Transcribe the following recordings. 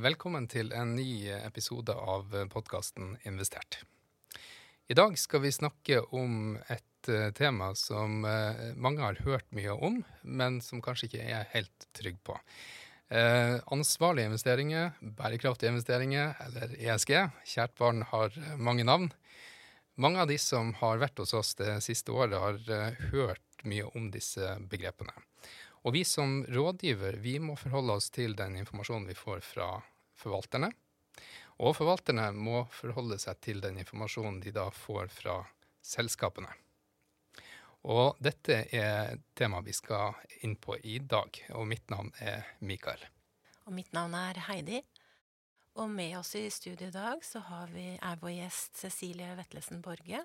Velkommen til en ny episode av podkasten Investert. I dag skal vi snakke om et eh, tema som eh, mange har hørt mye om, men som kanskje ikke er helt trygg på. Eh, ansvarlige investeringer, bærekraftige investeringer, eller ESG. Kjært barn har mange navn. Mange av de som har vært hos oss det siste året, har eh, hørt mye om disse begrepene. Og vi som rådgiver vi må forholde oss til den informasjonen vi får fra forvalterne. Og forvalterne må forholde seg til den informasjonen de da får fra selskapene. Og dette er temaet vi skal inn på i dag, og mitt navn er Mikael. Og mitt navn er Heidi. Og med oss i studio i dag så vi, er vår gjest Cecilie Vetlesen Borge.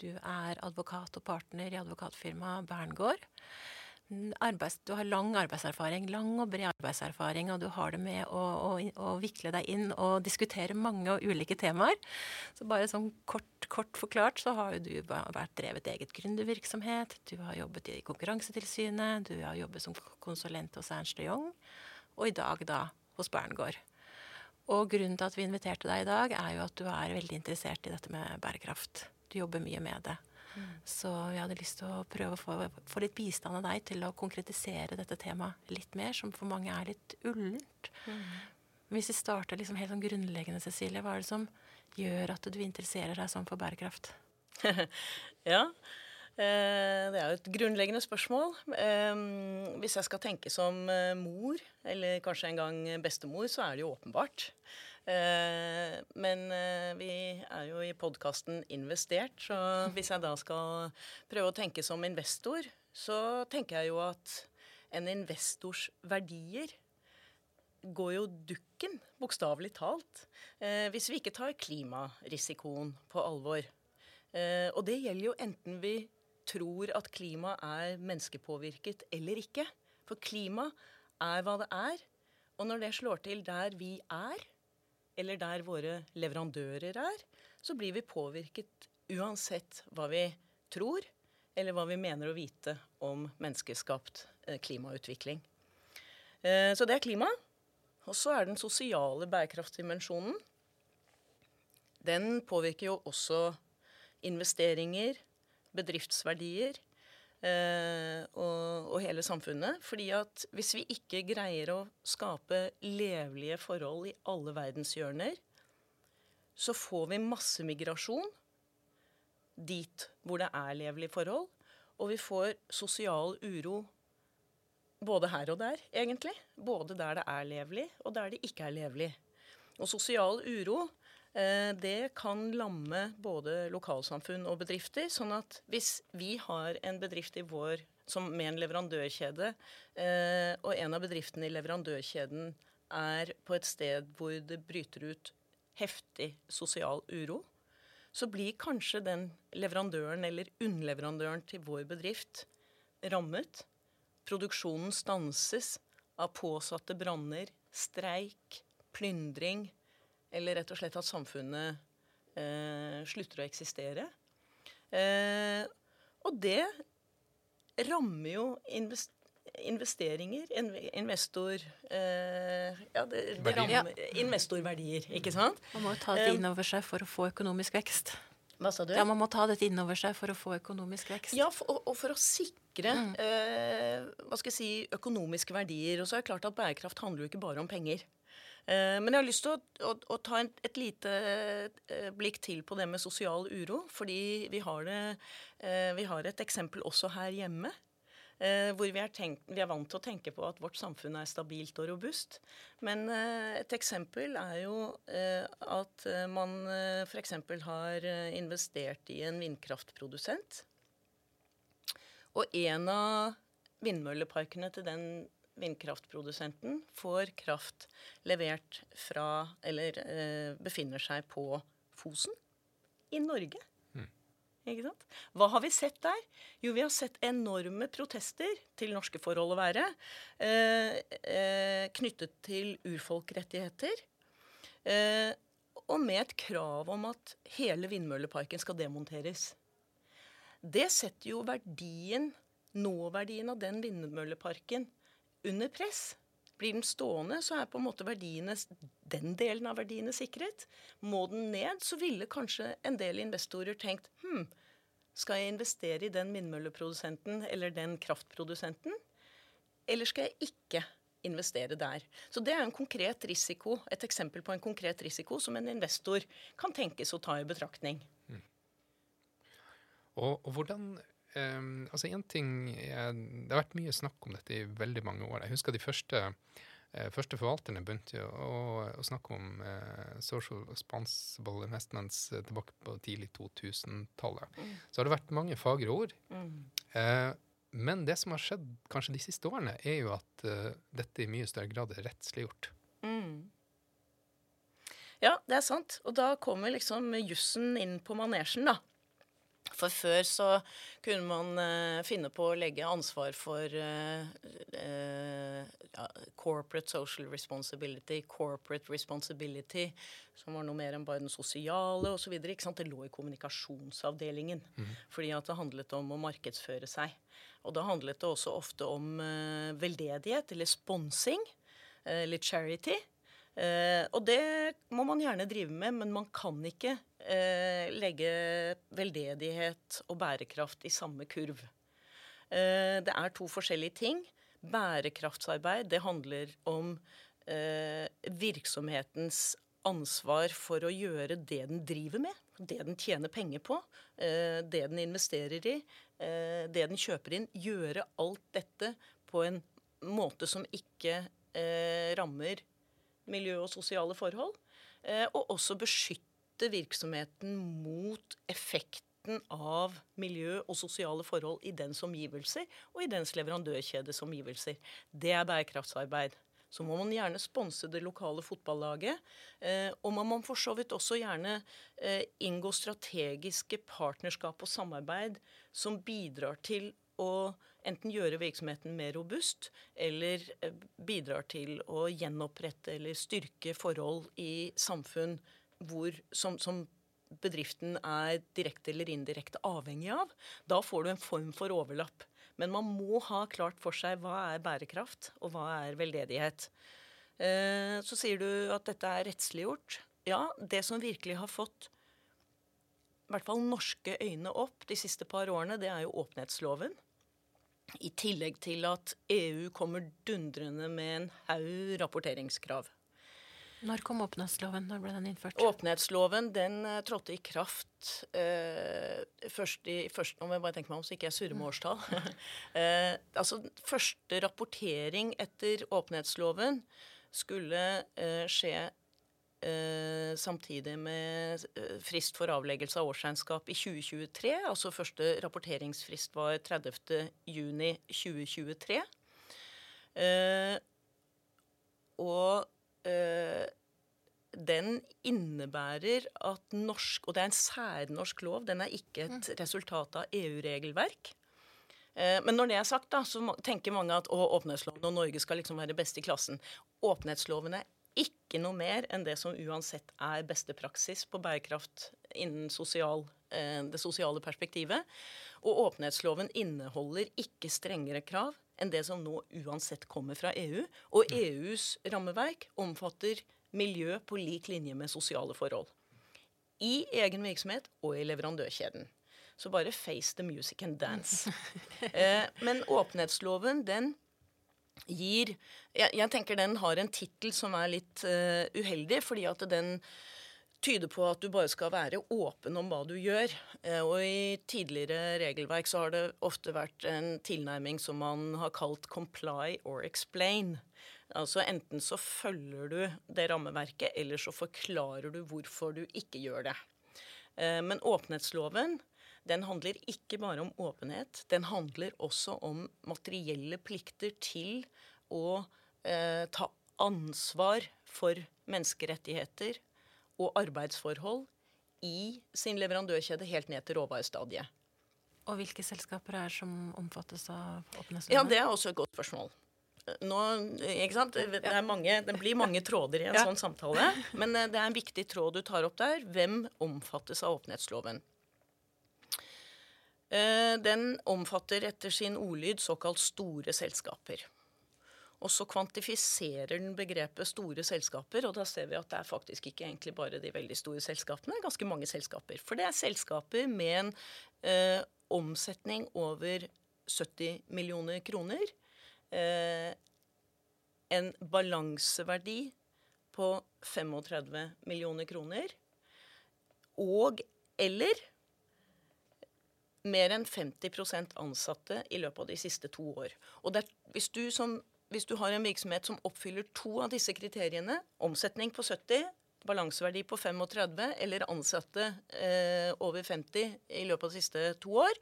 Du er advokat og partner i advokatfirmaet Berngård. Arbeids, du har lang arbeidserfaring, lang og bred arbeidserfaring, og du har det med å, å, å, vikle deg inn og diskutere mange og ulike temaer. Så bare sånn kort, kort forklart så har jo du vært drevet eget gründervirksomhet, du har jobbet i Konkurransetilsynet, du har jobbet som konsulent hos Ernst Young, og i dag da hos Berngård. Og grunnen til at vi inviterte deg i dag, er jo at du er veldig interessert i dette med bærekraft. Du jobber mye med det. Så vi hadde lyst til å prøve å få, få, litt bistand av deg til å konkretisere dette temaet litt mer, som for mange er litt ullent. Mm. Hvis vi starter liksom helt sånn grunnleggende, Cecilie, hva er det som gjør at du interesserer deg sånn for bærekraft? ja, eh, det er jo et grunnleggende spørsmål. Eh, hvis jeg skal tenke som eh, mor, eller kanskje en gang bestemor, så er det jo åpenbart. Eh, men eh, vi er jo i podkasten investert, så hvis jeg da skal prøve å tenke som investor, så tenker jeg jo at en investors verdier går jo dukken, bokstavelig talt, eh, hvis vi ikke tar klimarisikoen på alvor. Og det gjelder jo enten vi tror at klima er menneskepåvirket eller ikke. For klima er hva det er. Og når det slår til der vi er, eller der våre leverandører er, så blir vi påvirket uansett hva vi tror, eller hva vi mener å vite om menneskeskapt eh, klimautvikling. Eh, så det er klima. Og så er den sosiale bærekraftsdimensjonen. Den påvirker jo også investeringer, bedriftsverdier, og, og, hele samfunnet. fordi at hvis vi ikke greier å skape levelige forhold i alle verdenshjørner, så får vi massemigrasjon dit hvor det er levelige forhold. Og vi får sosial uro både her og der, egentlig. Både der det er levelig, og der det ikke er levelig. Og sosial uro Eh, det kan lamme både lokalsamfunn og bedrifter. Sånn at hvis vi har en bedrift i vår som med en leverandørkjede, eh, og en av bedriftene i leverandørkjeden er på et sted hvor det bryter ut heftig sosial uro, så blir kanskje den leverandøren eller underleverandøren til vår bedrift rammet. Produksjonen stanses av påsatte branner, streik, plyndring, eller rett og slett at samfunnet eh, slutter å eksistere. Eh, og det rammer jo invest investeringer, investor eh, Ja, det, det rammer investorverdier, ikke sant? Man må ta det eh, inn over seg for å få økonomisk vekst. Hva sa du? Ja, Man må ta dette inn over seg for å få økonomisk vekst. Ja, for, og for å sikre mm. eh, hva skal jeg si, økonomiske verdier. Og så er det klart at bærekraft handler jo ikke bare om penger. Eh, men jeg har lyst til å, å, å ta en, et lite eh, blikk til på det med sosial uro. Fordi vi har, det, eh, vi har et eksempel også her hjemme. Hvor vi er, tenkt, vi er, vant til å tenke på at vårt samfunn er stabilt og robust. Men et eksempel er jo at man f.eks. har investert i en vindkraftprodusent. Og en av vindmølleparkene til den vindkraftprodusenten får kraft levert fra Eller eh, befinner seg på Fosen i Norge. Mm. Ikke sant? Hva har vi sett der? Jo, vi har sett enorme protester, til norske forhold å være, eh, eh, knyttet til urfolkrettigheter. Eh, og med et krav om at hele vindmølleparken skal demonteres. Det setter jo verdien, nåverdien av den vindmølleparken under press. Blir den stående, så er på en måte verdiene, den delen av verdiene sikret. Må den ned, så ville kanskje en del investorer tenkt hm, skal jeg investere i den vindmølleprodusenten eller den kraftprodusenten? Eller skal jeg ikke investere der? Så det er en konkret risiko, et eksempel på en konkret risiko som en investor kan tenkes å ta i betraktning. Mm. Og, og, hvordan Um, altså en ting er, Det har vært mye snakk om dette i veldig mange år. Jeg husker de første, uh, første forvalterne begynte å, å snakke om uh, social responsible investments uh, tilbake på tidlig 2000-tallet. Mm. Så har det vært mange fagre ord. Mm. men det som har skjedd kanskje de siste årene, er jo at dette i mye større grad er rettsliggjort. Mm. Ja, det er sant. Og da kommer liksom jussen inn på manesjen, da. For før så kunne man uh, finne på å legge ansvar for uh, uh, corporate social responsibility, corporate responsibility, som var noe mer enn bare den sosiale osv. Det lå i kommunikasjonsavdelingen. Mm. Fordi at det handlet om å markedsføre seg. Og da handlet det også ofte om veldedighet eller sponsing, eller charity. Eh, og det må man gjerne drive med, men man kan ikke eh, legge veldedighet og bærekraft i samme kurv. Eh, det er to forskjellige ting. Bærekraftsarbeid det handler om eh, virksomhetens ansvar for å gjøre det den driver med, det den tjener penger på, eh, det den investerer i, eh, det den kjøper inn. Gjøre alt dette på en måte som ikke rammer miljø og sosiale forhold. Eh, og også beskytte virksomheten mot effekten av miljø og sosiale forhold i dens omgivelser og i dens leverandørkjedes omgivelser. Det er bærekraftsarbeid. Så må man gjerne sponse det lokale fotballaget. Eh, og man må for så vidt også gjerne eh, inngå strategiske partnerskap og samarbeid som bidrar til å enten gjøre virksomheten mer robust, eller eh, bidrar til å gjenopprette eller styrke forhold i samfunn hvor, som, som bedriften er direkte eller indirekte avhengig av. Da får du en form for overlapp. Men man må ha klart for seg hva er bærekraft, og hva er veldedighet. Eh, så sier du at dette er rettsliggjort. Ja, det som virkelig har fått i hvert fall norske øyne opp de siste par årene, det er jo åpenhetsloven. I tillegg til at EU kommer dundrende med en haug rapporteringskrav. Når kom åpenhetsloven? Når ble den innført? Åpenhetsloven den uh, trådte i kraft uh, først i først, Nå må jeg bare tenke meg om så ikke jeg surrer med årstall. uh, altså, Første rapportering etter åpenhetsloven skulle skje eh, samtidig med eh, frist for avleggelse av årsregnskap i 2023. Altså første rapporteringsfrist var 30. juni 2023. Eh, og eh, den innebærer at norsk Og det er en særnorsk lov, den er ikke et mm. resultat av EU-regelverk. Eh, men når det er sagt, da, så tenker mange at å, åpenhetsloven og Norge skal liksom være best i klassen. Åpenhetsloven er ikke noe mer enn det som uansett er beste praksis på bærekraft innen sosial, eh, det sosiale perspektivet. Og åpenhetsloven inneholder ikke strengere krav enn det som nå uansett kommer fra EU. Og EUs rammeverk omfatter miljø på lik linje med sosiale forhold. I egen virksomhet og i leverandørkjeden. Så bare face the music and dance. Eh, men åpenhetsloven, den gir jeg, jeg, tenker den har en tittel som er litt uh, uheldig, fordi at den tyder på at du bare skal være åpen om hva du gjør. Uh, og i tidligere regelverk så har det ofte vært en tilnærming som man har kalt 'comply or explain'. Altså Enten så følger du det rammeverket, eller så forklarer du hvorfor du ikke gjør det. Uh, men åpenhetsloven den handler ikke bare om åpenhet. Den handler også om materielle plikter til å eh, ta ansvar for menneskerettigheter og arbeidsforhold i sin leverandørkjede helt ned til råvarestadiet. Og hvilke selskaper er som omfattes av åpenhetsloven? Ja, Det er også et godt spørsmål. Nå, ikke sant? Det, mange, det blir mange tråder i en ja. sånn samtale. Men eh, det er en viktig tråd du tar opp der. Hvem omfattes av åpenhetsloven? Eh, den omfatter etter sin ordlyd såkalt store selskaper. Og så kvantifiserer den begrepet store selskaper, og da ser vi at det er faktisk ikke egentlig bare de veldig store selskapene, det er ganske mange selskaper. For det er selskaper med en eh, omsetning over 70 millioner kroner. Eh, en balanseverdi på 35 millioner kroner. Og eller mer enn 50% ansatte i løpet av de siste to år. Og er, hvis, du som, hvis, du har en virksomhet som oppfyller to av disse kriteriene, omsetning på 70, balanseverdi på 35 eller ansatte eh, over 50 i løpet av de siste to år,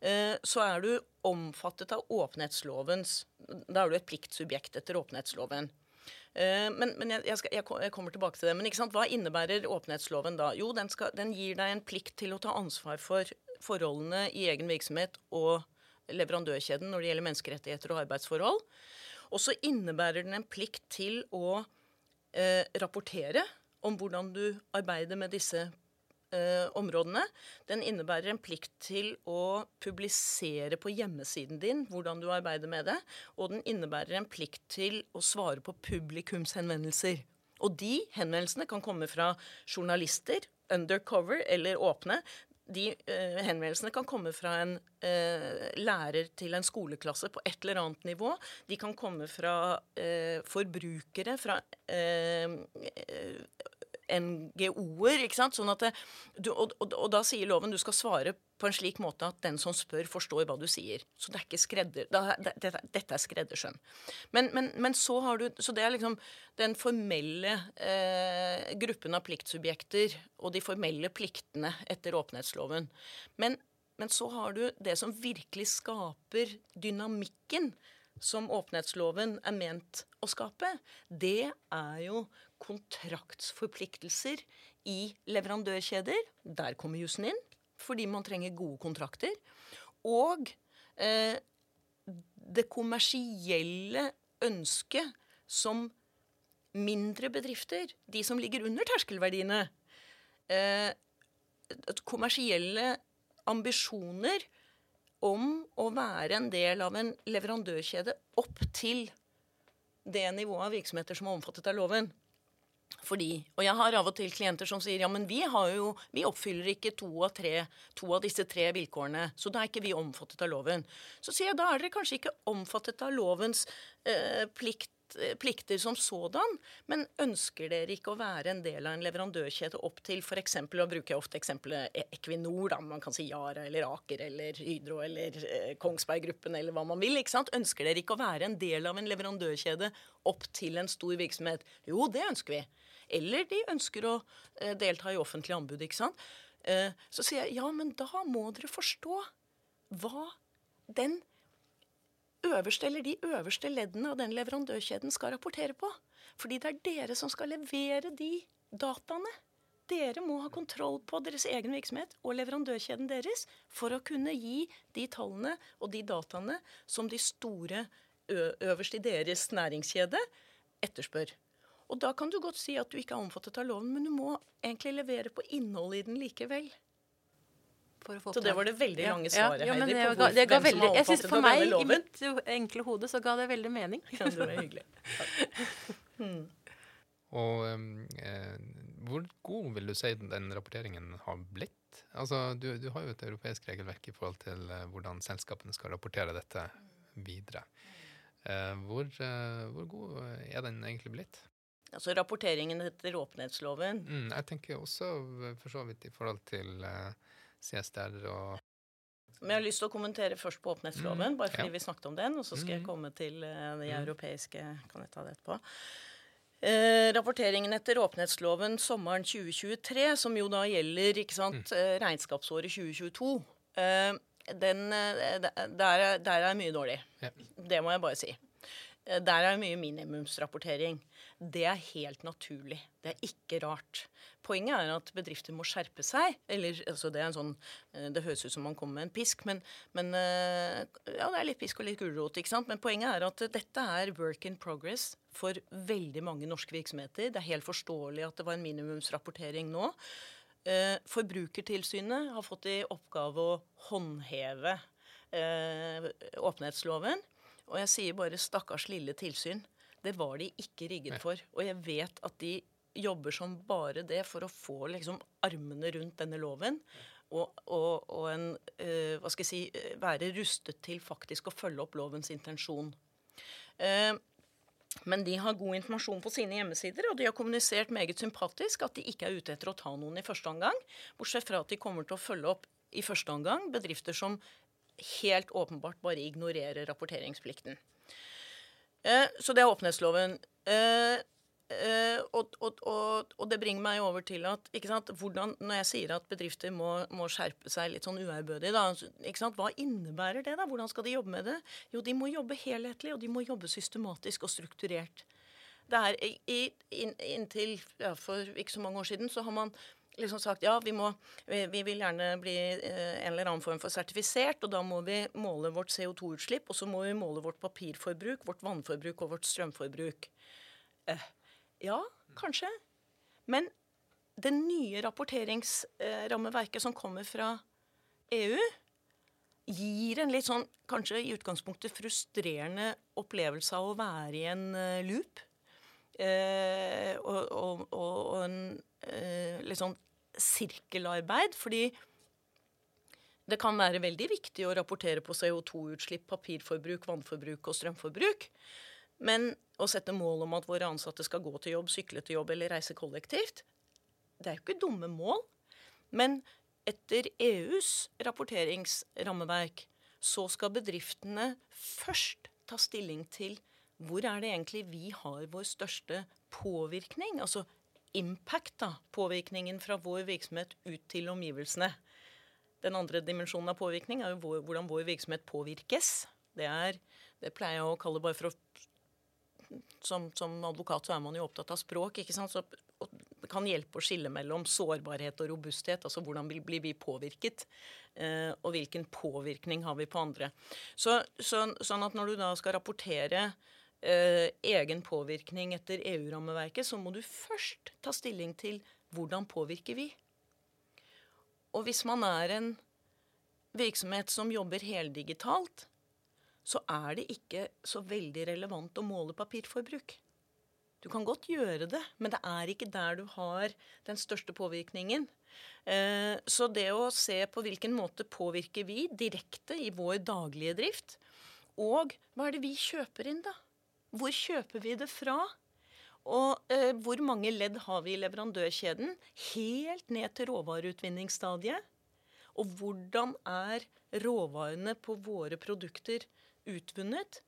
eh, så er du omfattet av åpenhetslovens Da er du et pliktsubjekt etter åpenhetsloven. Eh, men, men jeg, jeg, skal, jeg, kommer tilbake til det. Men hva innebærer åpenhetsloven da? Jo, den, skal, den, gir deg en plikt til å ta ansvar for forholdene i egen virksomhet og leverandørkjeden når det gjelder menneskerettigheter og arbeidsforhold. Og så innebærer den en plikt til å eh, rapportere om hvordan du arbeider med disse eh, områdene. Den innebærer en plikt til å publisere på hjemmesiden din hvordan du arbeider med det. Og den innebærer en plikt til å svare på publikumshenvendelser. Og de henvendelsene kan komme fra journalister, undercover eller åpne de uh, henvendelsene kan komme fra en uh, lærer til en skoleklasse på et eller annet nivå. De kan komme fra uh, forbrukere, fra NGO-er. ikke sant? Sånn at det, du, og, og, og, da sier loven du skal svare på en slik måte at den som spør, forstår hva du sier. Så det er ikke skredder, det, det, dette er skreddersøm. Men, men, men, så har du Så det er liksom den formelle eh, gruppen av pliktsubjekter og de formelle pliktene etter åpenhetsloven. Men, men så har du det som virkelig skaper dynamikken som åpenhetsloven er ment å skape, det er jo kontraktsforpliktelser i leverandørkjeder. Der kommer jussen inn, fordi man trenger gode kontrakter. Og eh, det kommersielle ønsket som mindre bedrifter, de som ligger under terskelverdiene eh, Kommersielle ambisjoner om å være en del av en leverandørkjede opp til det nivået av virksomheter som er omfattet av loven. Fordi, og jeg har av og til klienter som sier ja, men vi, jo, vi oppfyller ikke to av, tre, to av, disse tre vilkårene, så da er ikke vi omfattet av loven. Så sier jeg da er dere kanskje ikke omfattet av lovens eh, plikt Eh, plikter som sådan, men ønsker dere ikke å være en del av en leverandørkjede opp til f.eks. bruker jeg ofte eksempelet e- Equinor, da, man kan si Yara eller Aker eller Hydro eller eh, Kongsberg Gruppen eller hva man vil. ikke sant? Ønsker dere ikke å være en del av en leverandørkjede opp til en stor virksomhet? Jo, det ønsker vi. Eller de ønsker å eh, delta i offentlige anbud, ikke sant. Så sier jeg ja, men da må dere forstå hva den øverste eller de øverste leddene av den leverandørkjeden skal rapportere på. Fordi det er dere som skal levere de dataene. Dere må ha kontroll på deres egen virksomhet og leverandørkjeden deres for å kunne gi de tallene og de dataene som de store øverst i deres næringskjede etterspør. Og da kan du godt si at du ikke er omfattet av loven, men du må egentlig levere på innholdet i den likevel så det var det veldig lange svaret, ja, ja, Heidi, det, på hvor, det ga hvem veldig, som har oppfattet For meg, i mitt enkle hode, så ga det veldig mening. Ja, det var hyggelig. hmm. Og eh, hvor god vil du si den rapporteringen har blitt? Altså, du, du har jo et europeisk regelverk i forhold til uh, hvordan selskapene skal rapportere dette videre. Uh, hvor, uh, hvor, god er den egentlig blitt? Altså Rapporteringen etter åpenhetsloven? Mm, jeg tenker også for så vidt i forhold til CSDR og men jeg har lyst til å kommentere først på åpenhetsloven, mm, bare fordi ja. vi snakket om den. Og så skal mm. jeg komme til uh, de mm. europeiske Kan jeg ta det etterpå? Eh, rapporteringen etter åpenhetsloven sommeren 2023, som jo da gjelder ikke sant, mm. Eh, regnskapsåret 2022, eh, den, eh, der, der, er mye dårlig. Ja. Det må jeg bare si. Der er det mye minimumsrapportering. Det er helt naturlig. Det er ikke rart. Poenget er at bedrifter må skjerpe seg. Eller, altså det, sånn, eh, det høres ut som man kommer med en pisk, men, men eh, ja, det er litt pisk og litt gulrot. ikke sant? Men poenget er at dette er work in progress for veldig mange norske virksomheter. Det er helt forståelig at det var en minimumsrapportering nå. Eh, Forbrukertilsynet har fått i oppgave å håndheve åpenhetsloven. Og jeg sier bare 'stakkars lille tilsyn'. Det var de ikke rigget for. Og jeg vet at de jobber som bare det for å få liksom armene rundt denne loven. Og, og, og en, eh, hva skal jeg si, eh, være rustet til faktisk å følge opp lovens intensjon. Eh, men de har god informasjon på sine hjemmesider, og de har kommunisert meget sympatisk at de ikke er ute etter å ta noen i første omgang, bortsett fra at de kommer til å følge opp i første omgang bedrifter som helt åpenbart bare ignorerer rapporteringsplikten. Eh, så det er åpenhetsloven. Eh, eh, og, og, og, og det bringer meg over til at sant, hvordan, Når jeg sier at bedrifter må, må skjerpe seg litt sånn uærbødig, da, sant, hva innebærer det? da? Hvordan skal de jobbe med det? Jo, de må jobbe helhetlig, og de må jobbe systematisk og strukturert. Det er i, in, Inntil ja, for ikke så mange år siden så har man liksom sagt ja, vi, må, vi, vi vil gjerne bli eh, en eller annen form for sertifisert, og da må vi måle vårt CO2-utslipp, og så må vi måle vårt papirforbruk, vårt vannforbruk og vårt strømforbruk. Eh, ja, kanskje. Men det nye rapporteringsrammeverket som kommer fra EU, gir en litt sånn kanskje i utgangspunktet frustrerende opplevelse av å være i en eh, loop. Eh, og, og, og, en eh, litt sånn sirkelarbeid. Fordi det kan være veldig viktig å rapportere på CO2-utslipp, papirforbruk, vannforbruk og strømforbruk. Men å sette mål om at våre ansatte skal gå til jobb, sykle til jobb eller reise kollektivt, det er jo ikke dumme mål. Men etter EUs rapporteringsrammeverk så skal bedriftene først ta stilling til hvor er det egentlig vi har vår største påvirkning? Altså impact, da. Påvirkningen fra vår virksomhet ut til omgivelsene. Den andre dimensjonen av påvirkning er jo hvor, hvordan vår virksomhet påvirkes. Det, er, det pleier jeg å kalle bare for å som, som advokat så er man jo opptatt av språk. ikke sant? Så det kan hjelpe å skille mellom sårbarhet og robusthet. Altså hvordan blir vi påvirket, eh, og hvilken påvirkning har vi på andre. Så, så, sånn at når du da skal rapportere eh, egen påvirkning etter EU-rammeverket, så må du først ta stilling til hvordan påvirker vi. Og hvis man er en virksomhet som jobber heldigitalt, så er det ikke så veldig relevant å måle papirforbruk. Du kan godt gjøre det, men det er ikke der du har den største påvirkningen. Eh, Så det å se på hvilken måte påvirker vi direkte i vår daglige drift, og hva er det vi kjøper inn, da? Hvor kjøper vi det fra? Og eh, hvor mange ledd har vi i leverandørkjeden? Helt ned til råvareutvinningsstadiet. Og hvordan er råvarene på våre produkter utvunnet?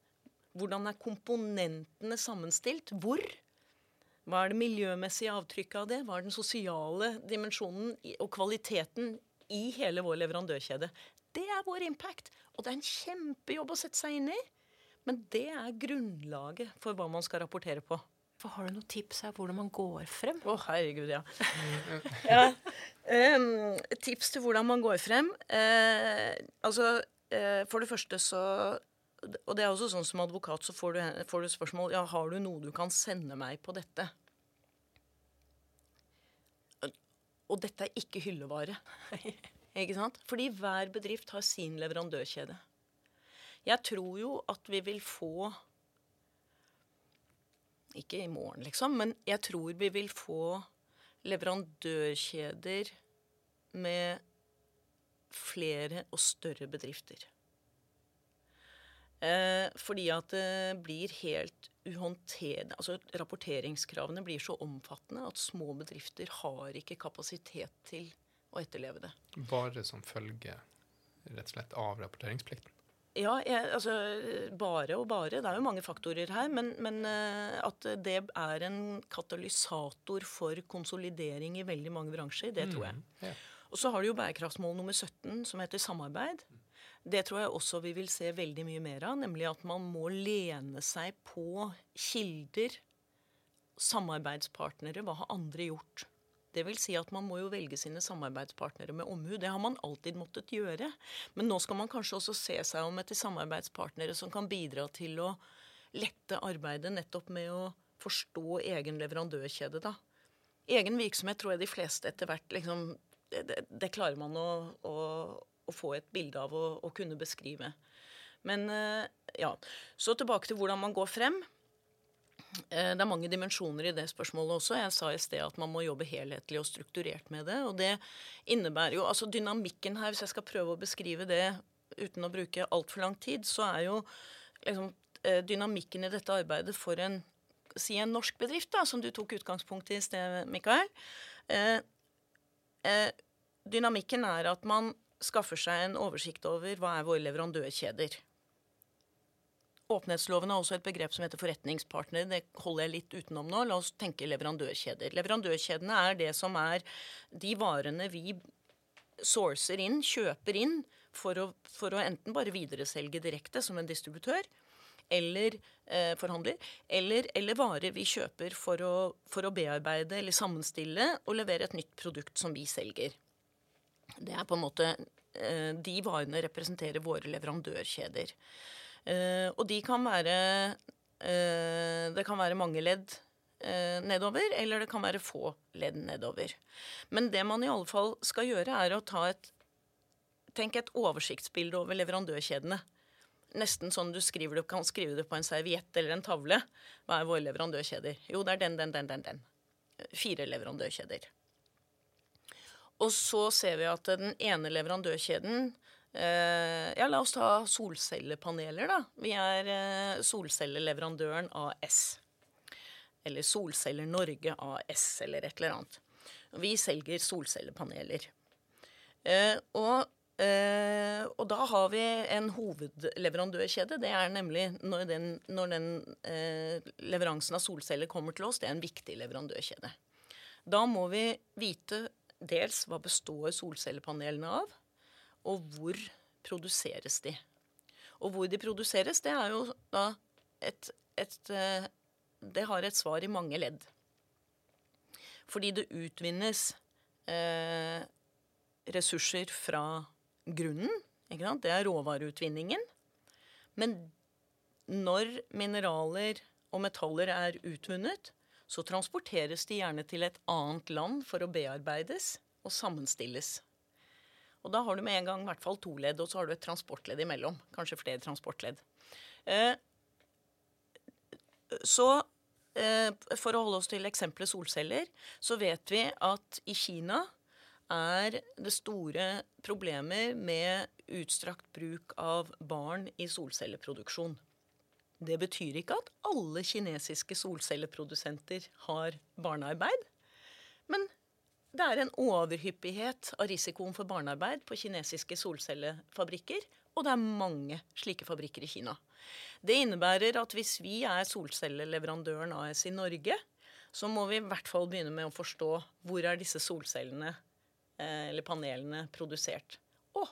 Hvordan er komponentene sammenstilt? Hvor? Hva er det miljømessige avtrykket av det? Hva er den sosiale dimensjonen og kvaliteten i hele vår leverandørkjede? Det er vår impact. Og det er en kjempejobb å sette seg inn i. Men det er grunnlaget for hva man skal rapportere på. For har du noen tips her hvordan man går frem? Å, herregud, ja. ja. Um, tips til hvordan man går frem. Uh, altså, uh, for det første så Og det er også sånn som advokat så får du, får du spørsmål ja, har du noe du kan sende meg på dette. Og dette er ikke hyllevare. ikke sant? Fordi hver bedrift har sin leverandørkjede. Jeg tror jo at vi vil få ikke i morgen, liksom, men jeg tror vi vil få leverandørkjeder med flere og større bedrifter. Eh, fordi at det blir helt uhåndterlig Altså rapporteringskravene blir så omfattende at små bedrifter har ikke kapasitet til å etterleve det. Bare som følge rett og slett av rapporteringsplikten. Ja, jeg, altså bare og bare. Det er jo mange faktorer her. Men, men eh, at det er en katalysator for konsolidering i veldig mange bransjer, det tror jeg. Ja. Og så har du jo bærekraftsmål nummer 17, som heter samarbeid. Det tror jeg også vi vil se veldig mye mer av. Nemlig at man må lene seg på kilder, samarbeidspartnere. Hva har andre gjort? Det vil si at man må jo velge sine samarbeidspartnere med omhu. Det har man alltid måttet gjøre. Men nå skal man kanskje også se seg om etter samarbeidspartnere som kan bidra til å lette arbeidet nettopp med å forstå egen leverandørkjede, da. Egen virksomhet tror jeg de fleste etter hvert liksom Det, det, det klarer man å, å, å få et bilde av og, kunne beskrive. Men eh, ja. Så tilbake til hvordan man går frem. Eh, det er mange dimensjoner i det spørsmålet også. Jeg sa i sted at man må jobbe helhetlig og strukturert med det. Og det innebærer jo altså Dynamikken her, hvis jeg skal prøve å beskrive det uten å bruke altfor lang tid, så er jo liksom, eh, dynamikken i dette arbeidet for en si en norsk bedrift, da, som du tok utgangspunkt i i sted, Mikael. Eh, eh, dynamikken er at man skaffer seg en oversikt over hva er våre leverandørkjeder. Åpenhetsloven har også et begrep som heter forretningspartner. Det holder jeg litt utenom nå. La oss tenke leverandørkjeder. Leverandørkjedene er det som er de varene vi sourcer inn, kjøper inn, for å, for å enten bare videreselge direkte som en distributør, eller eh, forhandler, eller, eller, varer vi kjøper for å, for å, bearbeide eller sammenstille og levere et nytt produkt som vi selger. Det er på en måte eh, De varene representerer våre leverandørkjeder. Eh, og de kan være eh, Det kan være mange ledd eh, nedover, eller det kan være få ledd nedover. Men det man i alle fall skal gjøre, er å ta et Tenk et oversiktsbilde over leverandørkjedene nesten sånn du skriver det, kan skrive det på en serviett eller en tavle. Hva er våre leverandørkjeder? Jo, det er den, den, den, den, den. Fire leverandørkjeder. Og så ser vi at den ene leverandørkjeden Ja, la oss ta solcellepaneler, da. Vi er eh, solcelleleverandøren AS. Eller Solceller Norge AS, eller et eller annet. Vi selger solcellepaneler. Eh, og og da har vi en hovedleverandørkjede. Det er nemlig når den, når den leveransen av solceller kommer til oss. Det er en viktig leverandørkjede. Da må vi vite dels hva består solcellepanelene av, og hvor produseres de. Og hvor de produseres, det er jo da et, et uh, Det har et svar i mange ledd. Fordi det utvinnes ressurser fra grunnen. Det er råvareutvinningen. Men når mineraler og metaller er utvunnet, så transporteres de gjerne til et annet land for å bearbeides og sammenstilles. Og da har du med en gang i hvert fall to ledd, og så har du et transportledd imellom. Kanskje flere transportledd. Eh, så eh, for å holde oss til eksempelet solceller, så vet vi at i Kina er det store problemer med utstrakt bruk av barn i solcelleproduksjon. Det betyr ikke at alle kinesiske solcelleprodusenter har barnearbeid. Men det er en overhyppighet av risikoen for barnearbeid på kinesiske solcellefabrikker. Og det er mange slike fabrikker i Kina. Det innebærer at hvis vi er solcelleleverandøren AS i Norge, så må vi i hvert fall begynne med å forstå hvor er disse solcellene Eh, eller panelene produsert. Å,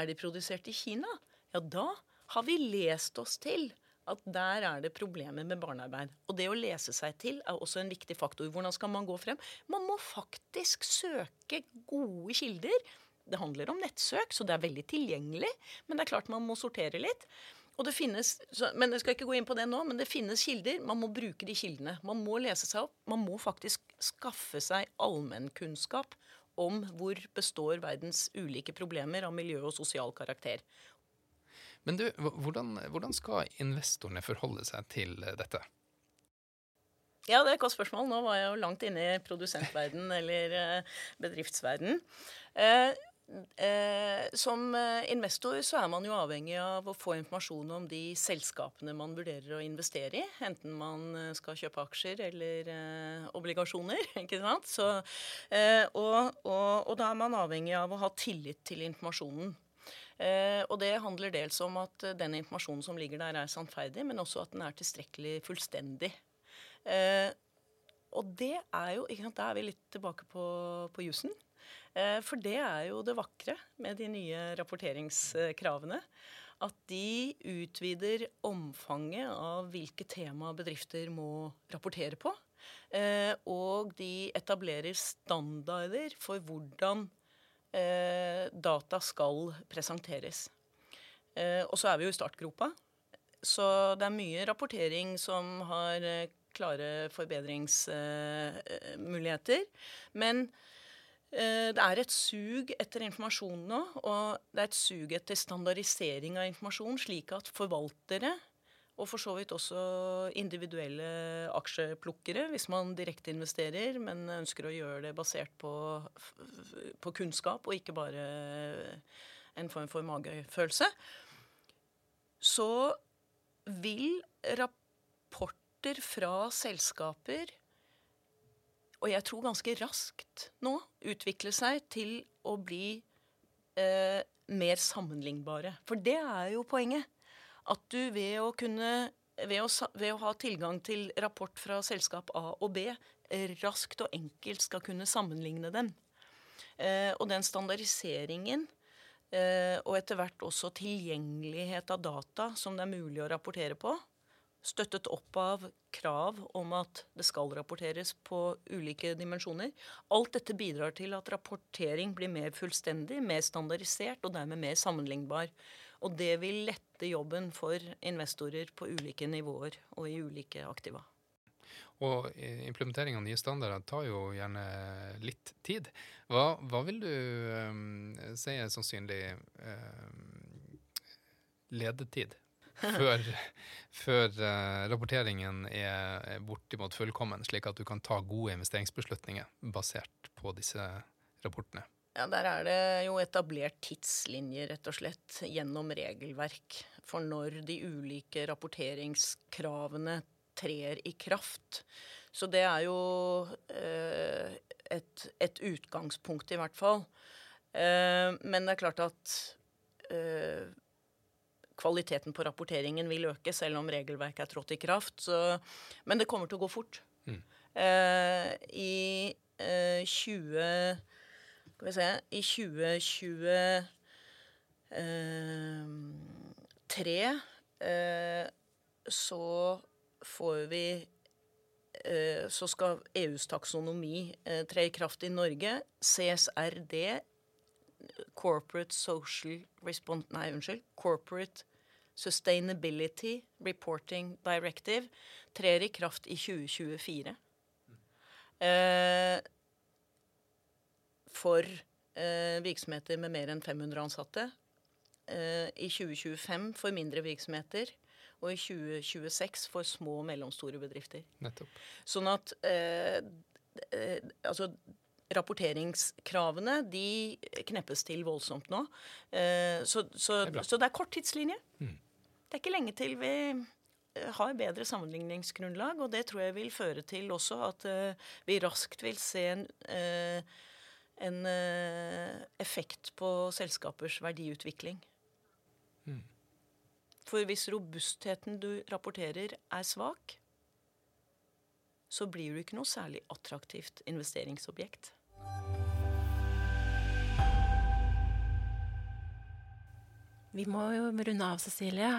er de produsert i Kina? Ja, da har vi lest oss til at der er det problemer med barnearbeid. Og det å lese seg til er også en viktig faktor. Hvordan skal man gå frem? Man må faktisk søke gode kilder. Det handler om nettsøk, så det er veldig tilgjengelig. Men det er klart man må sortere litt. Og det finnes, men Jeg skal ikke gå inn på det nå, men det finnes kilder. Man må bruke de kildene. Man må lese seg opp. Man må faktisk skaffe seg allmennkunnskap om hvor består verdens ulike problemer av miljø- og sosial karakter. Men du, hvordan, hvordan skal investorene forholde seg til dette? Ja, det er et godt spørsmål. Nå var jeg jo langt inne i produsentverden eller eh, bedriftsverden. Eh, Eh, som eh, investor så er man jo avhengig av å få informasjon om de selskapene man vurderer å investere i. Enten man eh, skal kjøpe aksjer eller eh, obligasjoner. ikke sant? Så, eh, og, og, og, da er man avhengig av å ha tillit til informasjonen. Eh, og det handler dels om at den informasjonen som ligger der, er sannferdig, men også at den er tilstrekkelig fullstendig. og det er jo ikke sant, Da er vi litt tilbake på, på jussen. Eh, for det er jo det vakre med de nye rapporteringskravene. At de utvider omfanget av hvilke tema bedrifter må rapportere på. Eh, og de etablerer standarder for hvordan eh, data skal presenteres. Og så er vi jo i startgropa. Så det er mye rapportering som har klare forbedringsmuligheter. Men Eh, det er et sug etter informasjon nå, og det er et sug etter standardisering av informasjon, slik at forvaltere, og for så vidt også individuelle aksjeplukkere, hvis man direkte investerer, men ønsker å gjøre det basert på, på kunnskap og ikke bare en form for magefølelse, så vil rapporter fra selskaper og jeg tror ganske raskt nå, utvikle seg til å bli eh, mer sammenlignbare. For det er jo poenget. At du ved å kunne ved å, ved å, ha tilgang til rapport fra selskap A og B raskt og enkelt skal kunne sammenligne dem. Eh, og den standardiseringen eh, og etter hvert også tilgjengelighet av data som det er mulig å rapportere på, støttet opp av krav om at det skal rapporteres på ulike dimensjoner. Alt dette bidrar til at rapportering blir mer fullstendig, mer standardisert og dermed mer sammenlignbar. Og det vil lette jobben for investorer på ulike nivåer og i ulike aktiva. Og implementering av nye standarder tar jo gjerne litt tid. Hva, hva vil du um, si er sannsynlig um, ledetid før, før uh, rapporteringen er bortimot fullkommen, slik at du kan ta gode investeringsbeslutninger basert på disse rapportene? Ja, Der er det jo etablert tidslinjer, rett og slett, gjennom regelverk for når de ulike rapporteringskravene trer i kraft. Så det er jo eh, et, et, utgangspunkt, i hvert fall. Eh, men det er klart at eh, kvaliteten på rapporteringen vil øke, selv om regelverket er trådt i kraft. Så, men det kommer til å gå fort. Mm. Eh, I eh, 20 Skal vi se I 2023 eh, så får vi eh, så skal EUs taksonomi eh, tre i kraft i Norge. CSRD Corporate Social Respons... Nei, unnskyld. Corporate Sustainability Reporting Directive trer i kraft i 2024. Eh, for eh, virksomheter med mer enn 500 ansatte. Eh, I 2025 for mindre virksomheter. Og i 2026 for små og mellomstore bedrifter. Nettopp. Sånn at eh, eh, altså rapporteringskravene de kneppes til voldsomt nå. Eh, så, så, det så, det er kort tidslinje. Mm. Det er ikke lenge til vi eh, har bedre sammenligningsgrunnlag, og det tror jeg vil føre til også at eh, vi raskt vil se en, uh, en uh, effekt på selskapers verdiutvikling. Mm. For hvis robustheten du rapporterer, er svak, så blir du ikke noe særlig attraktivt investeringsobjekt. Vi må jo runde av, Cecilie.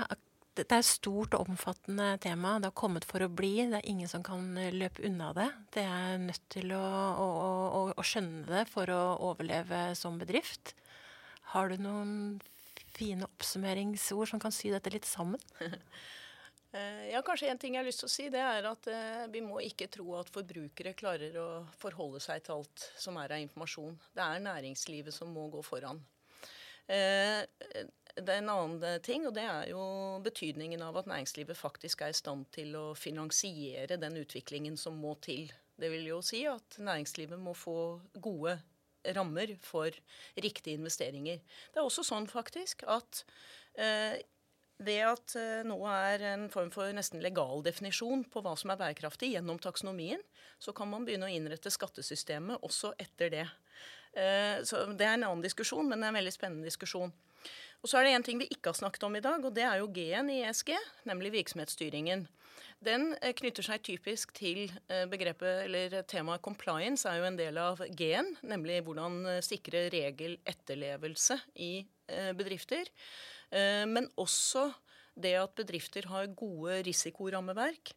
Det er et stort og omfattende tema. Det har kommet for å bli. Det er ingen som kan løpe unna det. Det er nødt til å, å, å, å skjønne det for å overleve som bedrift. Har du noen fine oppsummeringsord som kan sy dette litt sammen? Eh, ja, kanskje En ting jeg har lyst til å si, det er at eh, vi må ikke tro at forbrukere klarer å forholde seg til alt som er av informasjon. Det er næringslivet som må gå foran. Eh, en annen ting, og det er jo betydningen av at næringslivet faktisk er i stand til å finansiere den utviklingen som må til. Det vil jo si at næringslivet må få gode rammer for riktige investeringer. Det er også sånn faktisk at eh, ved at eh, nå er en form for nesten legal definisjon på hva som er bærekraftig gjennom taksonomien, så kan man begynne å innrette skattesystemet også etter det. Uh, så Det er en annen diskusjon, men det er en veldig spennende diskusjon. Og Så er det en ting vi ikke har snakket om i dag, og det er jo G-en i ESG, nemlig virksomhetsstyringen. Den uh, knytter seg typisk til begrepet, eller temaet compliance er jo en del av G-en, nemlig hvordan sikre regeletterlevelse i bedrifter. Eh, men også det at bedrifter har gode risikorammeverk,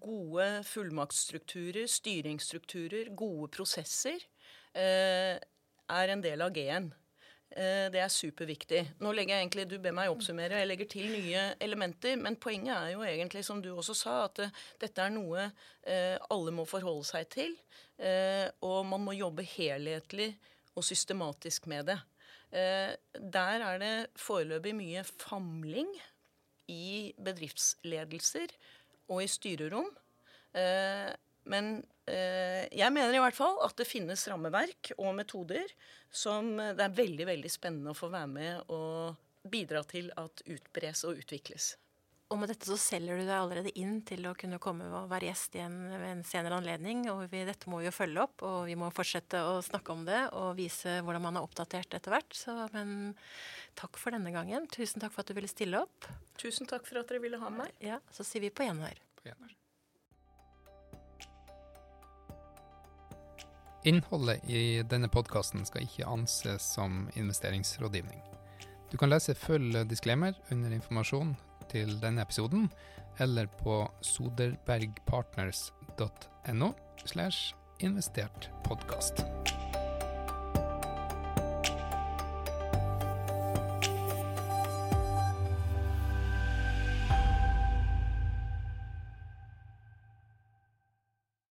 gode fullmaktsstrukturer, styringsstrukturer, gode prosesser, eh, er en del av G-en. Eh, det er superviktig. Nå legger jeg egentlig, Du ber meg oppsummere, jeg legger til nye elementer. Men poenget er jo egentlig, som du også sa, at uh, dette er noe alle må forholde seg til. Og man må jobbe helhetlig og systematisk med det. der er det foreløpig mye famling i bedriftsledelser og i styrerom. Men jeg mener i hvert fall at det finnes rammeverk og metoder som det er veldig, veldig spennende å få være med og bidra til at utbres og utvikles. Og med dette så selger du deg allerede inn til å kunne komme og være gjest igjen ved en senere anledning. Og vi, dette må vi jo følge opp, og vi må fortsette å snakke om det og vise hvordan man er oppdatert etter hvert. Så, men takk for denne gangen. Tusen takk for at du ville stille opp. Tusen takk for at dere ville ha meg. Ja, Så sier vi på gjenhør. På gjenhør. Innholdet i denne podkasten skal ikke anses som investeringsrådgivning. Du kan lese full disclaimer under informasjon til denne episoden, eller på soderbergpartners.no slash investert podkast.